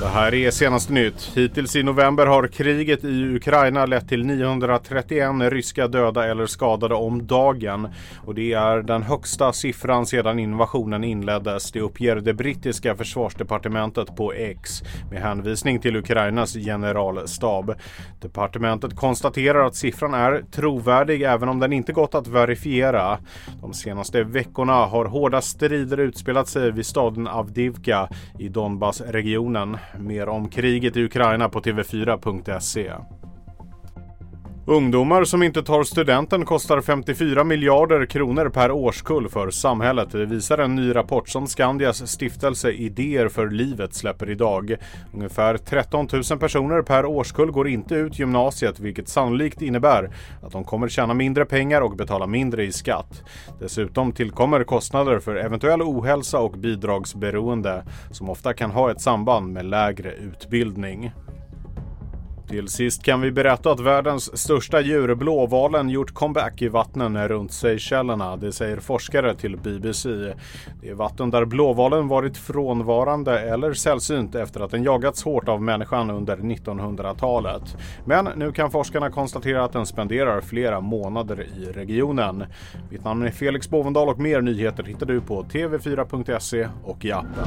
Det här är senaste nytt. Hittills i november har kriget i Ukraina lett till 931 ryska döda eller skadade om dagen. Och det är den högsta siffran sedan invasionen inleddes. Det uppger det brittiska försvarsdepartementet på X med hänvisning till Ukrainas generalstab. Departementet konstaterar att siffran är trovärdig även om den inte gått att verifiera. De senaste veckorna har hårda strider utspelat sig vid staden Avdivka i Donbassregionen. Mer om kriget i Ukraina på TV4.se. Ungdomar som inte tar studenten kostar 54 miljarder kronor per årskull för samhället. Det visar en ny rapport som Skandias stiftelse Idéer för livet släpper idag. Ungefär 13 000 personer per årskull går inte ut gymnasiet vilket sannolikt innebär att de kommer tjäna mindre pengar och betala mindre i skatt. Dessutom tillkommer kostnader för eventuell ohälsa och bidragsberoende som ofta kan ha ett samband med lägre utbildning. Till sist kan vi berätta att världens största djur, blåvalen, gjort comeback i vattnen runt Seychellerna. Det säger forskare till BBC. Det är vatten där blåvalen varit frånvarande eller sällsynt efter att den jagats hårt av människan under 1900-talet. Men nu kan forskarna konstatera att den spenderar flera månader i regionen. Mitt namn är Felix Bovendal och mer nyheter hittar du på tv4.se och i appen.